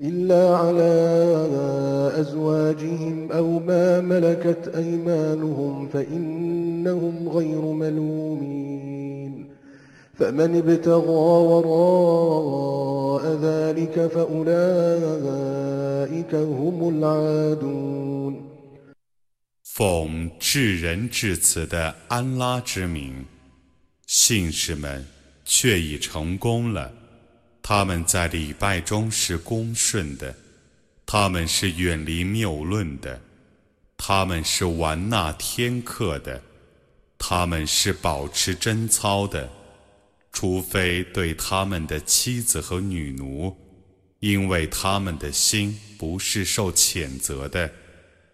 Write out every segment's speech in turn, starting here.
إلا على أزواجهم أو ما ملكت أيمانهم فإنهم غير ملومين فمن ابتغى وراء ذلك فأولئك هم العادون 奉至仁至慈的安拉之名，信士们却已成功了。 他们在礼拜中是恭顺的，他们是远离谬论的，他们是玩纳天课的，他们是保持贞操的，除非对他们的妻子和女奴，因为他们的心不是受谴责的。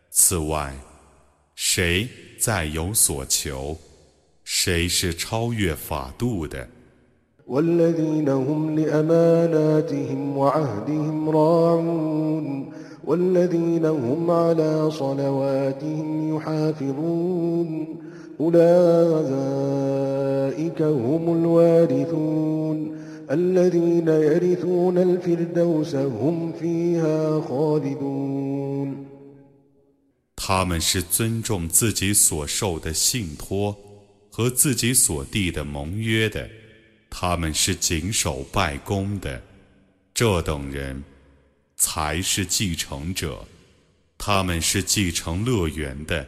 此外，谁再有所求，谁是超越法度的。والذين هم لأماناتهم وعهدهم راعون والذين هم على صلواتهم يحافظون أولئك هم الوارثون الذين يرثون الفردوس هم فيها خالدون 他们是尊重自己所受的信托和自己所缔的盟约的， 他们是谨守拜功的，这等人才是继承者，他们是继承乐园的，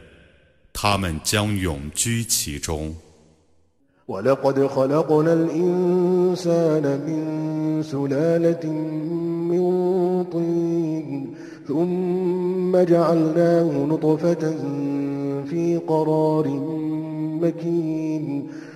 他们将永居其中。ولقد خلقنا الإنسان من سلالة من طين ثم جعلناه نطفة في قرار مكين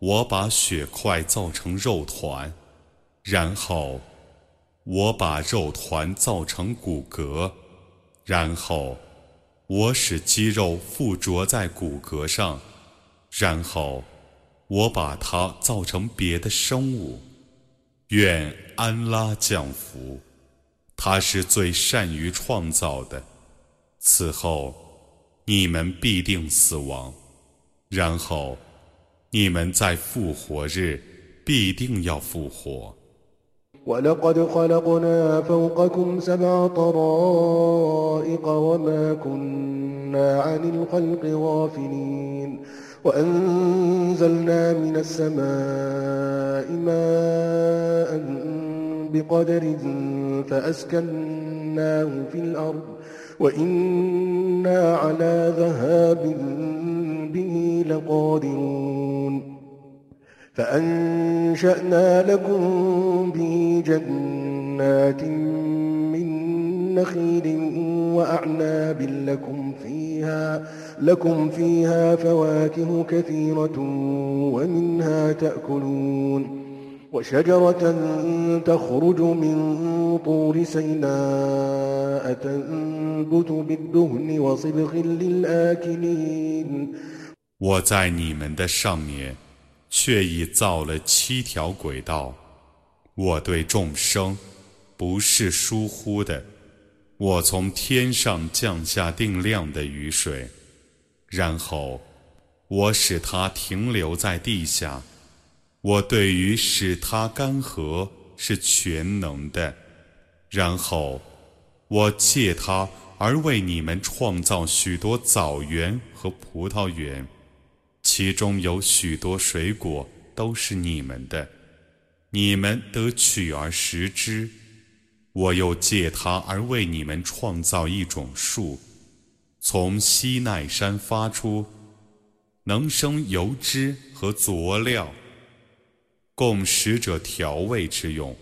我把血块造成肉团，然后我把肉团造成骨骼，然后我使肌肉附着在骨骼上，然后我把它造成别的生物。愿安拉降福，他是最善于创造的。此后，你们必定死亡，然后。你们在复活日必定要复活。ولقد خلقنا فوقكم سبع طرائق وما كنا عن الخلق غافلين وأنزلنا من السماء ماء بقدر فأسكناه في الأرض وإنا على ذهاب به لقادرون فأنشأنا لكم به جنات من نخيل وأعناب لكم فيها لكم فيها فواكه كثيرة ومنها تأكلون. وشجرة تخرج من طور سيناء تنبت بالدهن وصبغ للآكلين. 我在你们的上面，却已造了七条轨道。我对众生不是疏忽的。我从天上降下定量的雨水，然后我使它停留在地下。我对于使它干涸是全能的。然后，我借它而为你们创造许多枣园和葡萄园，其中有许多水果都是你们的，你们得取而食之。我又借他而为你们创造一种树，从西奈山发出，能生油脂和佐料，供使者调味之用。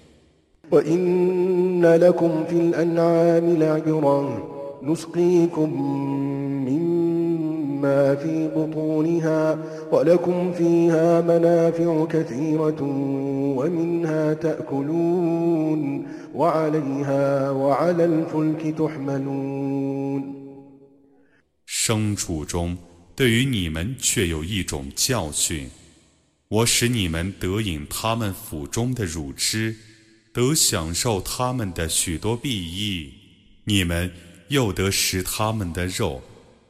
牲畜中，对于你们却有一种教训：我使你们得饮他们腹中的乳汁，得享受他们的许多裨益；你们又得食他们的肉。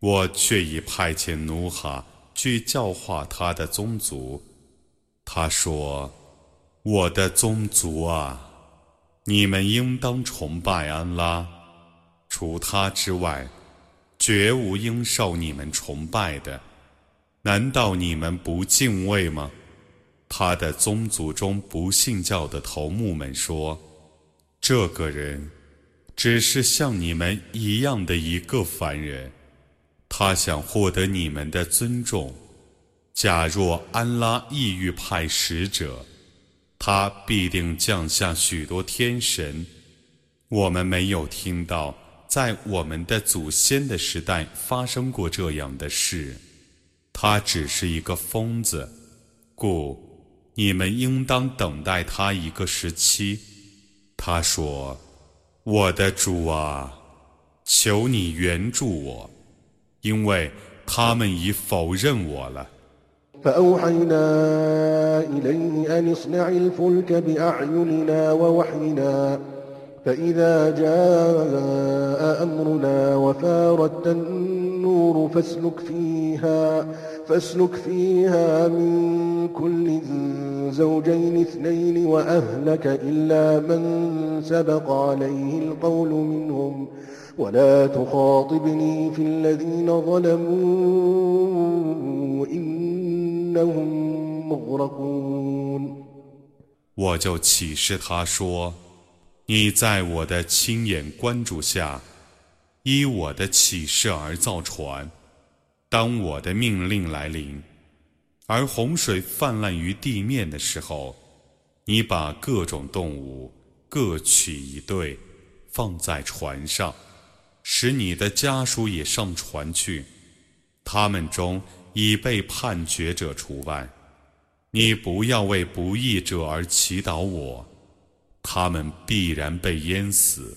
我却已派遣努哈去教化他的宗族。他说：“我的宗族啊，你们应当崇拜安拉，除他之外，绝无应受你们崇拜的。难道你们不敬畏吗？”他的宗族中不信教的头目们说。这个人只是像你们一样的一个凡人，他想获得你们的尊重。假若安拉意欲派使者，他必定降下许多天神。我们没有听到在我们的祖先的时代发生过这样的事。他只是一个疯子，故你们应当等待他一个时期。他说：“我的主啊，求你援助我，因为他们已否认我了。” فأوحينا إليه أن اصنع الفلك بأعيننا ووحينا فإذا جاء أمرنا وفارت النور فاسلك فيها فاسلك فيها من كل زوجين اثنين وأهلك إلا من سبق عليه القول منهم ولا تخاطبني في الذين ظلموا إنهم مغرقون 我就启示他说：“你在我的亲眼关注下，依我的启示而造船。 当我的命令来临，而洪水泛滥于地面的时候，你把各种动物各取一对，放在船上，使你的家属也上船去。他们中已被判决者除外。你不要为不义者而祈祷我，他们必然被淹死。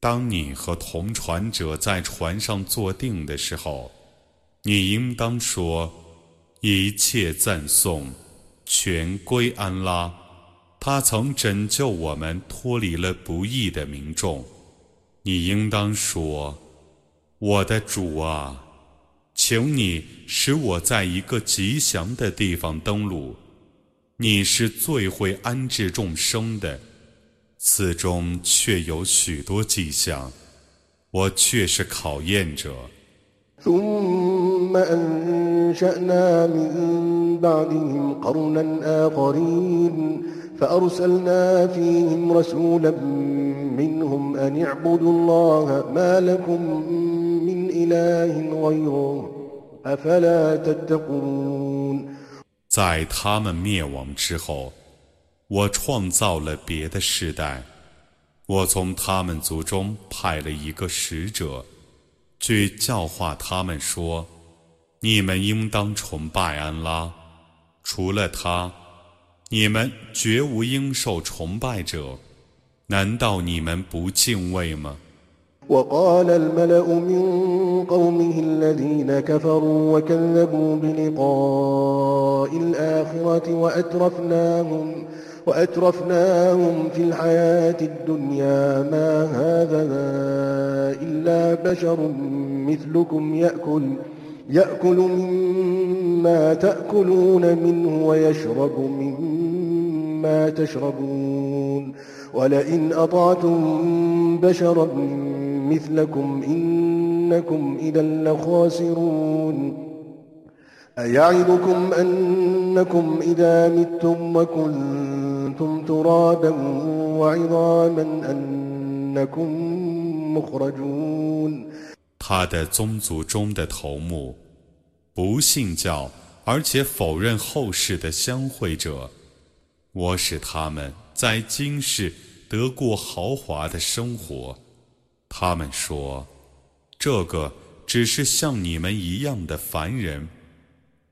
当你和同船者在船上坐定的时候，你应当说：一切赞颂全归安拉。他曾拯救我们脱离了不义的民众。你应当说：“我的主啊，请你使我在一个吉祥的地方登陆。你是最会安置众生的，此中却有许多迹象，我却是考验者。”在他们灭亡之后，我创造了别的世代。我从他们族中派了一个使者，去教化他们说：“你们应当崇拜安拉，除了他，你们绝无应受崇拜者。难道你们不敬畏吗？” وقال الملأ من قومه الذين كفروا وكذبوا بلقاء الآخرة وأترفناهم وأترفناهم في الحياة الدنيا. ما هذا إلا بشر مثلكم يأكل يأكل مما تأكلون منه ويشرب مما تشربون. ولئن أطعتم بشرا مثلكم إنكم إذا لخاسرون أيعدكم أنكم إذا متم وكنتم ترابا وعظاما أنكم مخرجون 他的宗族中的头目，不信教而且否认后世的相会者，我使他们在今世得过豪华的生活。 他们说：“这个只是像你们一样的凡人，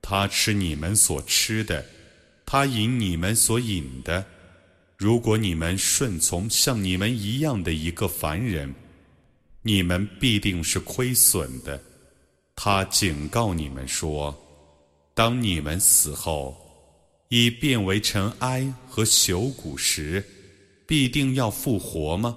他吃你们所吃的，他饮你们所饮的。如果你们顺从像你们一样的一个凡人。”你们必定是亏损的。他警告你们说：当你们死后，已变为尘埃和朽骨时，必定要复活吗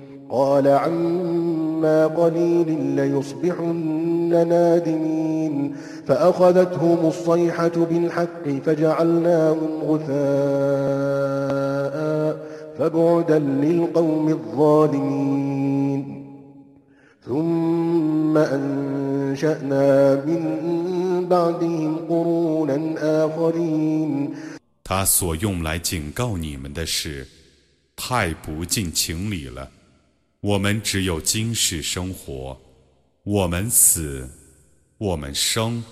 قال عما قليل ليصبحن نادمين فأخذتهم الصيحة بالحق فجعلناهم غثاء فبعدا للقوم الظالمين 他所用来警告你们的事，太不近情理了。 我们只有今世生活，我们死，我们生，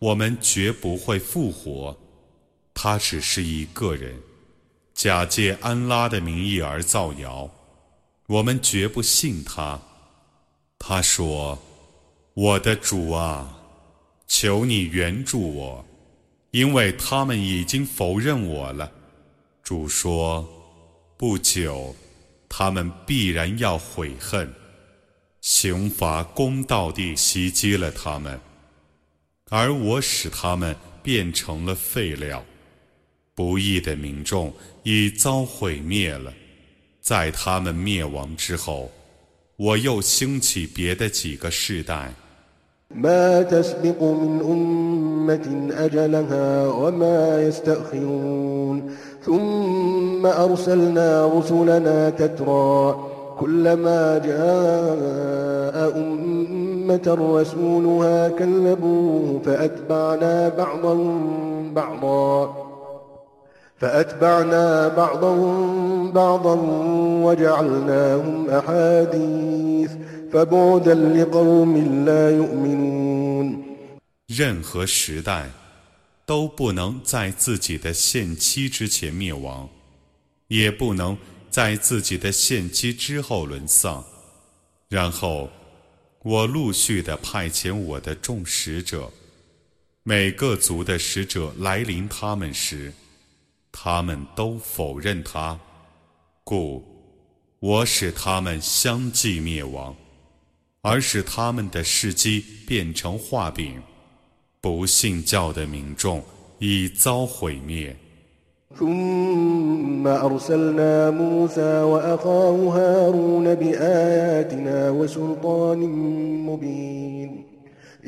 我们绝不会复活。他只是一个人，假借安拉的名义而造谣，我们绝不信他。他说：“我的主啊，求你援助我，因为他们已经否认我了。”主说：“不久，他们必然要悔恨，刑罚公道地袭击了他们，而我使他们变成了废料。不义的民众已遭毁灭了，在他们灭亡之后。”我又兴起别的几个世代。ما تسبق من أمة أجلها وما يستأخرون ثم أرسلنا رسلنا تترى كلما جاء أمة رسولها كذبوه فأتبعنا بعضهم بعضا فأتبعنا بعضهم بعضا وجعلناهم أحاديث فبعدا لقوم لا يؤمنون 任何时代 都不能在自己的限期之前灭亡，也不能在自己的限期之后沦丧，然后我陆续的派遣我的众使者，每个族的使者来临他们时，他们都否认他，故我使他们相继灭亡，而使他们的事迹变成画饼，不信教的民众已遭毁灭。ثم أرسلنا موسى وأخاه هارون بآياتنا وسلطان مبين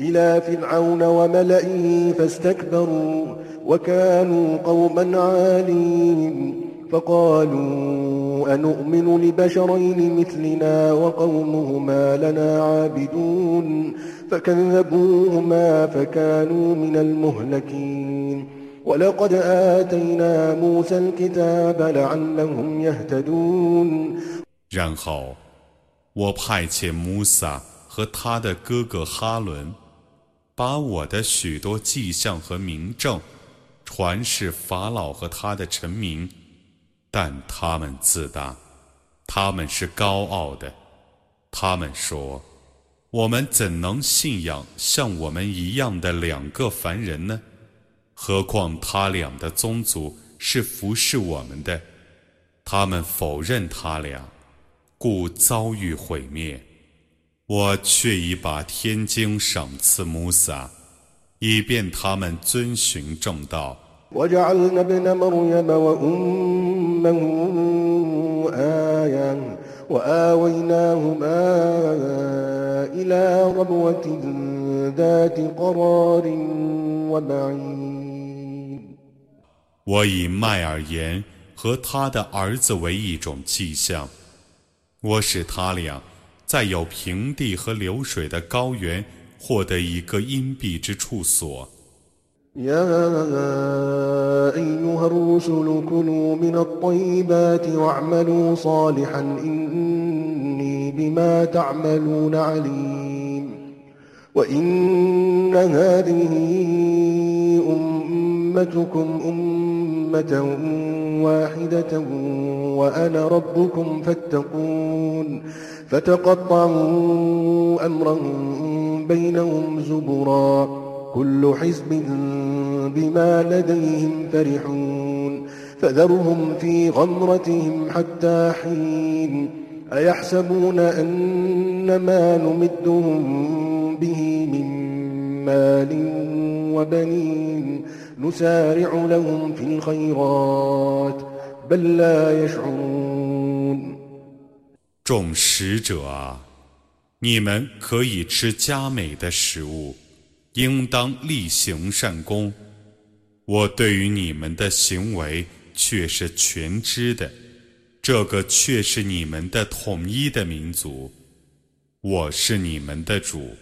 إلى فرعون وملئه فاستكبروا وكانوا قوما عالين فقالوا أنؤمن لبشرين مثلنا وقومهما لنا عابدون فكذبوهما فكانوا من المهلكين ولقد آتينا موسى الكتاب لعلهم يهتدون 然后，我派遣穆萨和他的哥哥哈伦，把我的许多迹象和明证传示法老和他的臣民， 但他们自大，他们是高傲的。他们说：“我们怎能信仰像我们一样的两个凡人呢？”何况他俩的宗族是服侍我们的，他们否认他俩，故遭遇毁灭。我却已把天经赏赐穆萨，以便他们遵循正道。我以麦尔岩和他的儿子为一种迹象，我使他俩在有平地和流水的高原获得一个阴蔽之处所。يا أيها الرسل كلوا من الطيبات واعملوا صالحا إني بما تعملون عليم. وإن هذه أمتكم أمة واحدة وأنا ربكم فاتقون. فتقطعوا أمرهم بينهم زبراً. كل حزب بما لديهم فرحون فذرهم في غمرتهم حتى حين أيحسبون أن ما نمدهم به من مال وبنين 众使者啊，你们可以吃佳美的食物， 应当力行善功。我对于你们的行为却是全知的，这个却是你们的统一的民族。我是你们的主，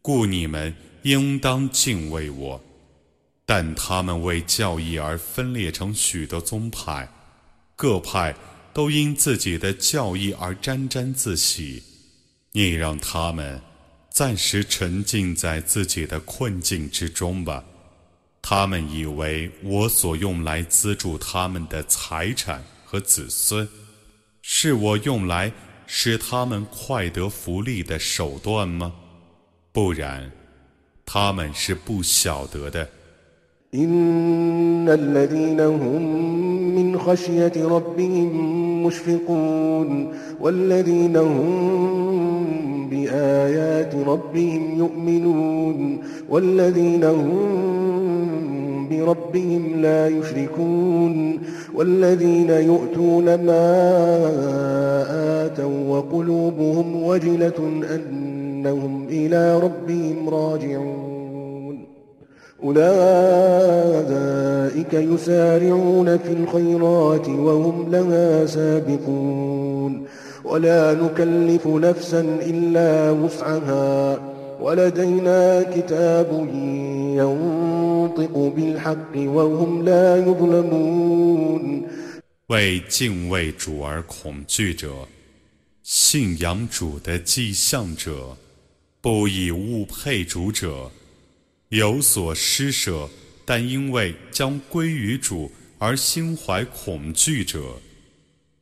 故你们应当敬畏我。但他们为教义而分裂成许多宗派，各派都因自己的教义而沾沾自喜。你让他们暂时沉浸在自己的困境之中吧。他们以为我所用来资助他们的财产和子孙，是我用来使他们快得福利的手段吗？不然，他们是不晓得的。إن الذين هم من خشية ربهم مشفقون والذين هم بآيات ربهم يؤمنون والذين هم بربهم لا يشركون والذين يؤتون ما آتوا وقلوبهم وجلة أنهم إلى ربهم راجعون أولئك يسارعون في الخيرات وهم لها سابقون ولا نكلف نفسا إلا وسعها ولدينا كتاب ينطق بالحق وهم لا يظلمون 为敬畏主而恐惧者，信仰主的迹象者，不以物配主者。 有所施舍，但因为将归于主而心怀恐惧者，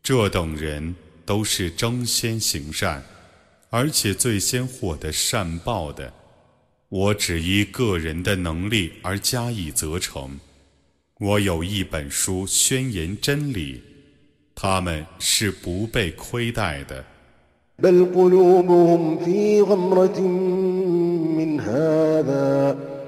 这等人都是争先行善，而且最先获得善报的。我只依个人的能力而加以责成。我有一本书宣言真理，他们是不被亏待的。بل قلوبهم في غمرة من هذا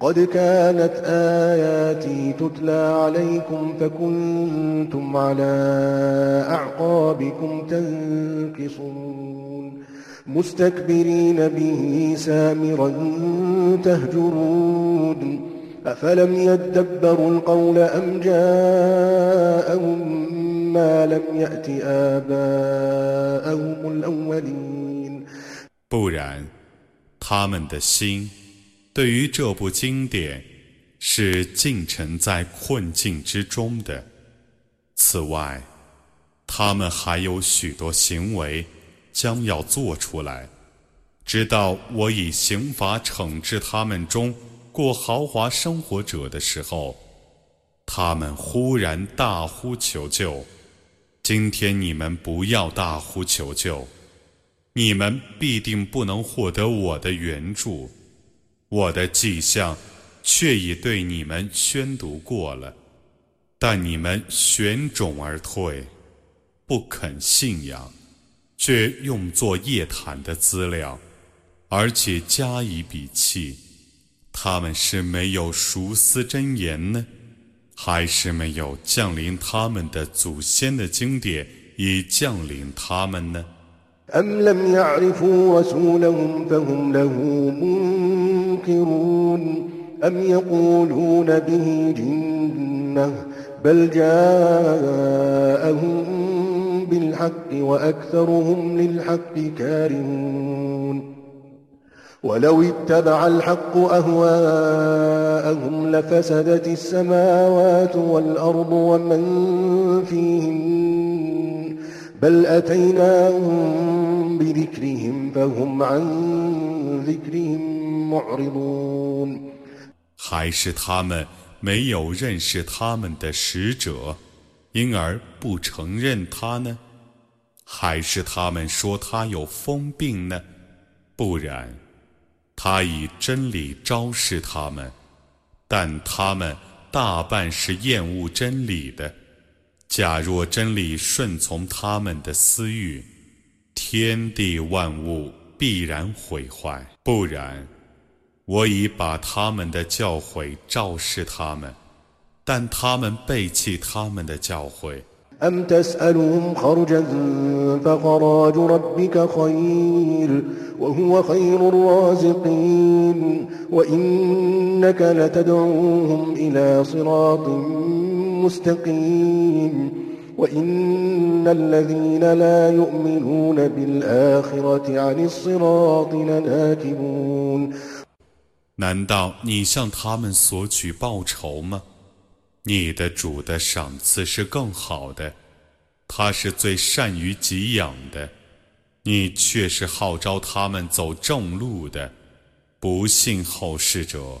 قد كانت آياتي تتلى عليكم فكنتم على أعقابكم تنكصون مستكبرين به سامرا تهجرون أفلم يدبروا القول أم جاءهم ما لم يأت آباءهم الأولين 不然，他们的心 对于这部经典是浸沉在困境之中的。此外，他们还有许多行为将要做出来，直到我以刑罚惩治他们中过豪华生活者的时候，他们忽然大呼求救。今天你们不要大呼求救。你们必定不能获得我的援助，我的迹象却已对你们宣读过了，但你们悬踵而退，不肯信仰，却用作夜谈的资料，而且加以鄙弃。他们是没有熟思真言呢，还是没有降临他们的祖先的经典已降临他们呢 منكرون أم يقولون به جنة بل جاءهم بالحق وأكثرهم للحق كارهون ولو اتبع الحق أهواءهم لفسدت السماوات والأرض ومن فيهن بل أتيناهم بذكرهم فهم عن ذكرهم معرضون 还是他们没有认识他们的使者，因而不承认他呢？还是他们说他有疯病呢？不然，他以真理昭示他们，但他们大半是厌恶真理的。 假若真理顺从他们的私欲，天地万物必然毁坏；不然，我已把他们的教诲昭示他们，但他们背弃他们的教诲。مستقيم وإن الذين لا يؤمنون بالآخرة عن الصراط لناكبون 难道你向他们索取报酬吗？你的主的赏赐是更好的，他是最善于给养的。你却是号召他们走正路的，不信后世者。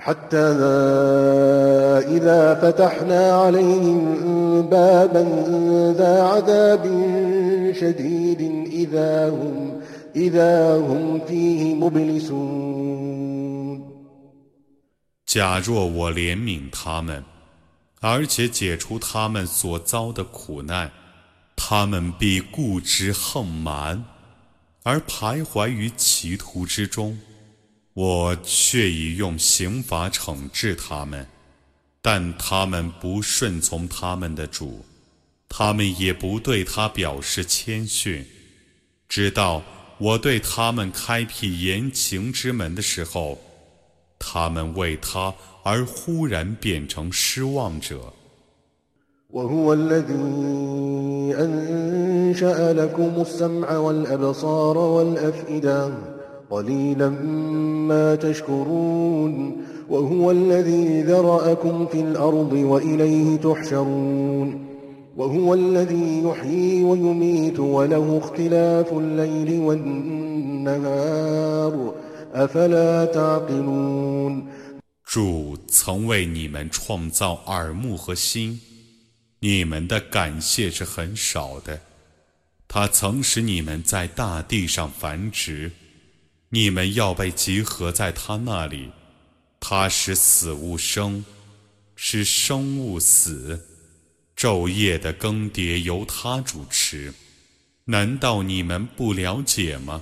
حتى إذا فتحنا عليهم بابا ذا عذاب شديد إذا هم إذا هم فيه مبلسون 假若我怜悯他们，而且解除他们所遭的苦难，他们必固执横蛮，而徘徊于歧途之中。 我却已用刑罚惩治他们，但他们不顺从他们的主，他们也不对他表示谦逊，直到我对他们开辟言情之门的时候，他们为他而忽然变成失望者。وهو الذي أنشأ لكم السمع والأبصار والأفئدة قليلا ما تشكرون وهو الذي ذرأكم في الأرض وإليه تحشرون وهو الذي يحيي ويميت وله اختلاف الليل والنهار أفلا تعقلون 主曾为你们创造耳目和心。你们的感谢是很少的。他曾使你们在大地上繁殖， 你们要被集合在他那里。他使死物生，使生物死。昼夜的更迭由他主持。难道你们不了解吗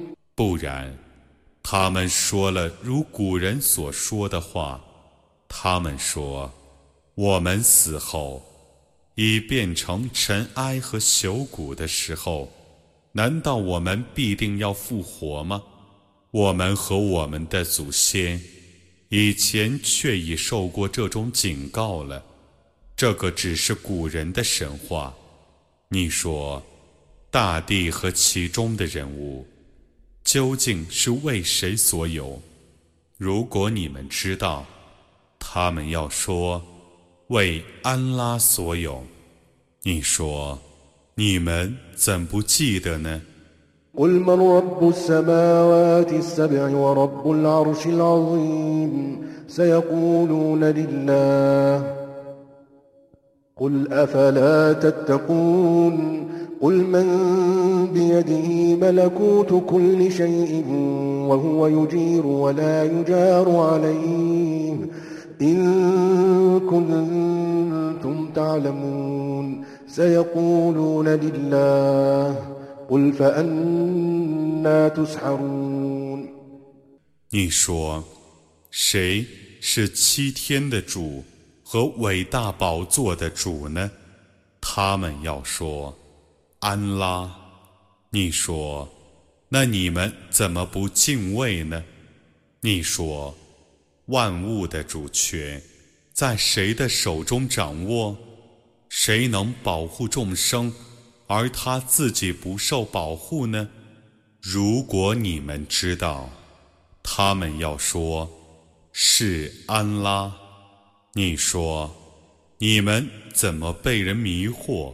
不然，他们说了如古人所说的话。他们说：“我们死后，已变成尘埃和朽骨的时候。”难道我们必定要复活吗？我们和我们的祖先以前却已受过这种警告了。这个只是古人的神话。你说，大地和其中的人物究竟是为谁所有？如果你们知道，他们要说为安拉所有。你说。你们怎不记得呢 ？قل من رب السماوات السبع ورب العرش العظيم سيقولون لله قل أفلا تتقون قل من بيده ملكوت كل شيء وهو يجير ولا يجار عليه إن كنتم تعلمون 你说，谁是七天的主和伟大宝座的主呢？他们要说， 安拉。你说，那你们怎么不敬畏呢？你说，万物的主权在谁的手中掌握？谁能保护众生，而他自己不受保护呢？如果你们知道，他们要说是安拉，你说你们怎么被人迷惑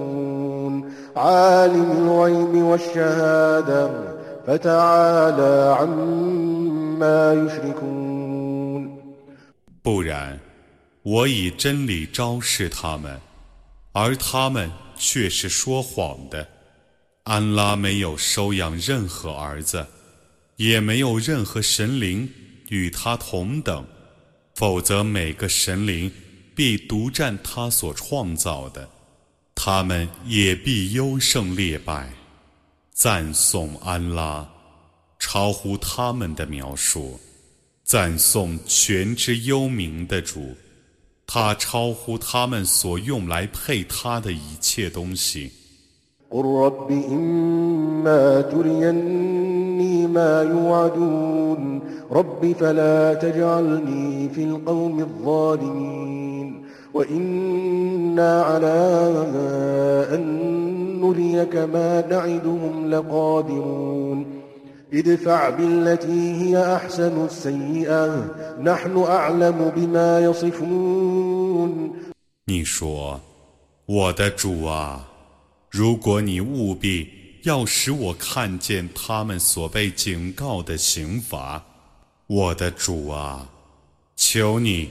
عالم الغيب والشهادة فتعالى عما يشركون 不然，我以真理昭示他们，而他们却是说谎的。安拉没有收养任何儿子，也没有任何神灵与他同等，否则每个神灵必独占他所创造的， 他们也必优胜劣败。赞颂安拉，超乎他们的描述。赞颂全知幽冥的主，他超乎他们所用来配他的一切东西。قل رب إما تريني ما يوعدون رب فلا تجعلني في القوم الظالمين وإنا على أن نريك ما نعدهم لقادرون ادفع بالتي هي أحسن السيئة نحن أعلم بما يصفون 你说：“我的主啊，如果你务必要使我看见他们所被警告的刑罚，我的主啊，求你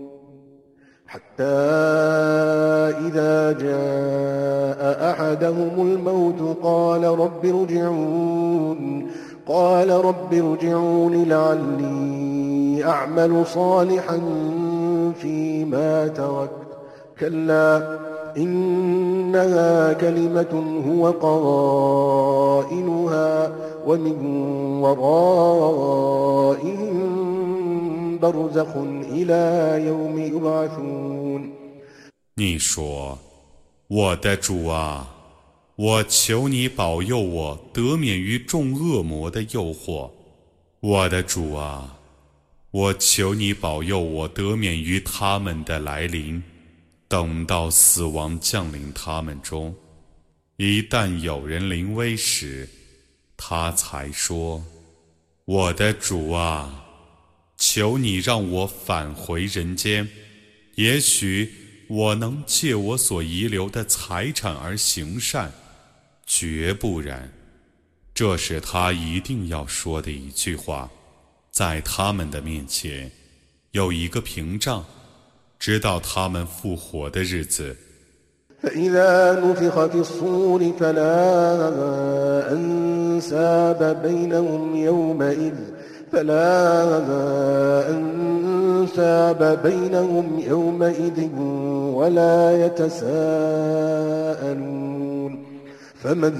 حتى إذا جاء أحدهم الموت قال رب ارجعون قال رب ارجعون لعلي أعمل صالحا فيما تركت. كلا إنها كلمة هو قائلها ومن ورائهم 你说：“我的主啊，我求你保佑我得免于众恶魔的诱惑。我的主啊，我求你保佑我得免于他们的来临。等到死亡降临他们中，一旦有人临危时，他才说：‘我的主啊，求你让我返回人间，也许。’”我能借我所遗留的财产而行善，绝不然。这是他一定要说的一句话。在他们的面前，有一个屏障，直到他们复活的日子。 فإذا نفخ في الصور فلا أنساب بينهم يومئذ فلا أنساب بينهم يومئذ ولا يتساءلون فمن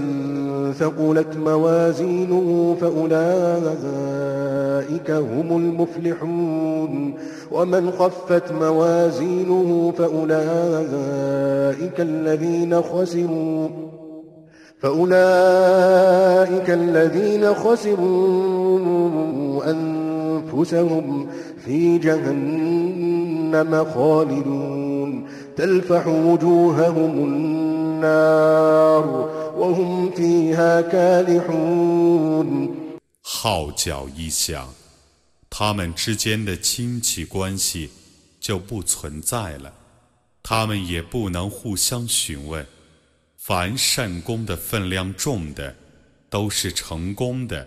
ثقلت موازينه فأولئك هم المفلحون ومن خفت موازينه فأولئك الذين خسروا فأولئك الذين خسروا أنفسهم في جهنم خالدون تلفح وجوههم النار وهم فيها كالحون 号角一响，他们之间的亲戚关系就不存在了，他们也不能互相询问。凡善功的分量重的，都是成功的；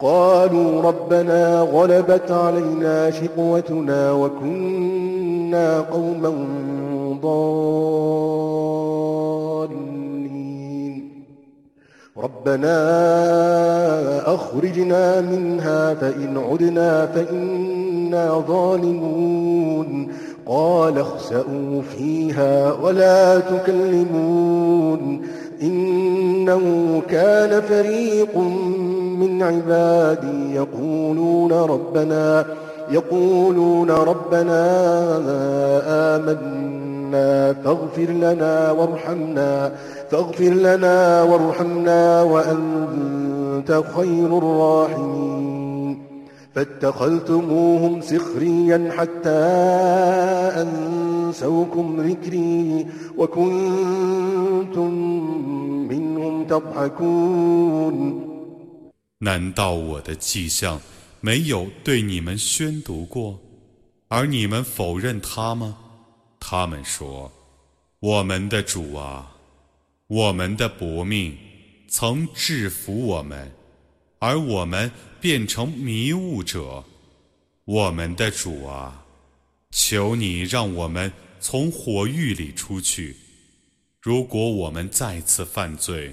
قالوا ربنا غلبت علينا شقوتنا وكنا قوما ضالين. ربنا أخرجنا منها فإن عدنا فإنا ظالمون. قال اخسأوا فيها ولا تكلمون. إنه كان فريق من عبادي يقولون ربنا يقولون ربنا آمنا فاغفر لنا وارحمنا فاغفر لنا وارحمنا وأنت خير الراحمين. فاتخذتموهم سخريا حتى أنسوكم ذكري وكنتم منهم تضحكون. 难道我的迹象没有对你们宣读过，而你们否认他吗？他们说：“我们的主啊，我们的薄命曾制服我们，而我们。”变成迷雾者，我们的主啊，求你让我们从火狱里出去。如果我们再次犯罪，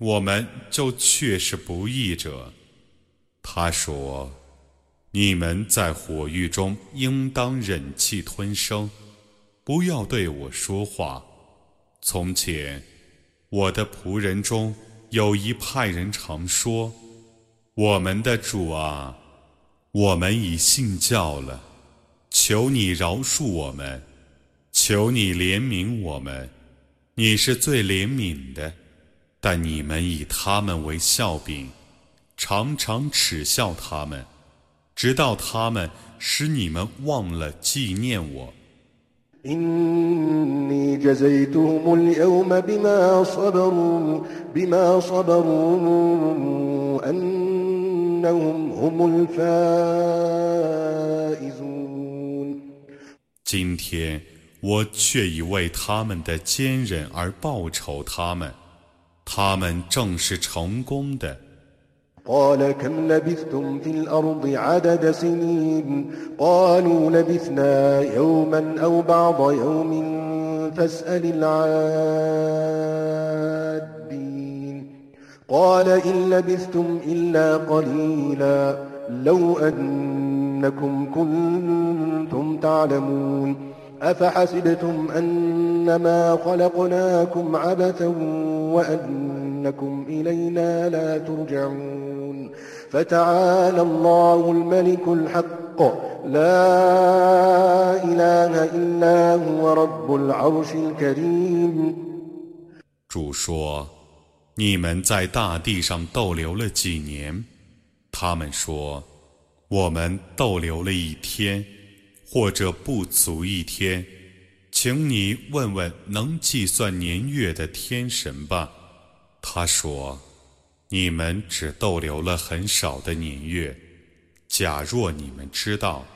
我们就却是不义者。他说：“你们在火狱中应当忍气吞声，不要对我说话。”从前，我的仆人中有一派人常说。我们的主啊，我们已信教了，求你饶恕我们，求你怜悯我们，你是最怜悯的。但你们以他们为笑柄，常常耻笑他们，直到他们使你们忘了纪念我。今天我却已为他们的坚忍而报仇他们，他们正是成功的。قال كم لبثتم في الأرض عدد سنين قالوا لبثنا يوما أو بعض يوم فاسأل العادين قال إن لبثتم إلا قليلا لو أنكم كنتم تعلمون أفحسبتم أنما خلقناكم عبثا وأنكم إلينا لا ترجعون فتعالى الله الملك الحق لا إله إلا هو رب العرش الكريم 主说：“你们在大地上逗留了几年？”他们说：“我们逗留了一天。” 或者不足一天，请你问问能计算年月的天神吧。他说：“你们只逗留了很少的年月。假若你们知道，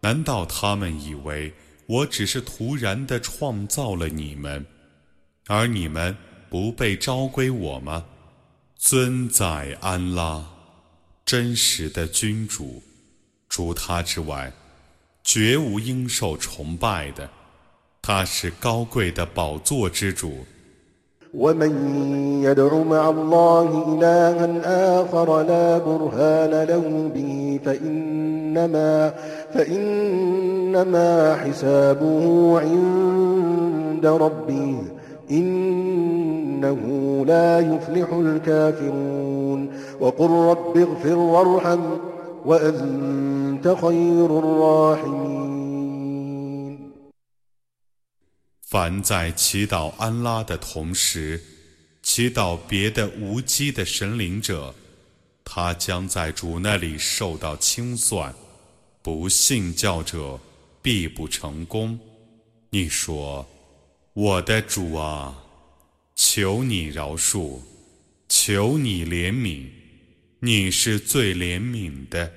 难道他们以为我只是突然的创造了你们，而你们不被召归我吗？”尊在安拉，真实的君主，除他之外。绝无应受崇拜的，他是高贵的宝座之主。ومن يدع مع الله إلها آخر لا برهان له به فإنما فإنما حسابه عند ربه إنه لا يفلح الكافرون وقل رب اغفر وارحم 凡在祈祷安拉的同时，祈祷别的无机的神灵者，他将在主那里受到清算。不信教者必不成功。你说：“我的主啊，求你饶恕，求你怜悯。”你是最怜悯的。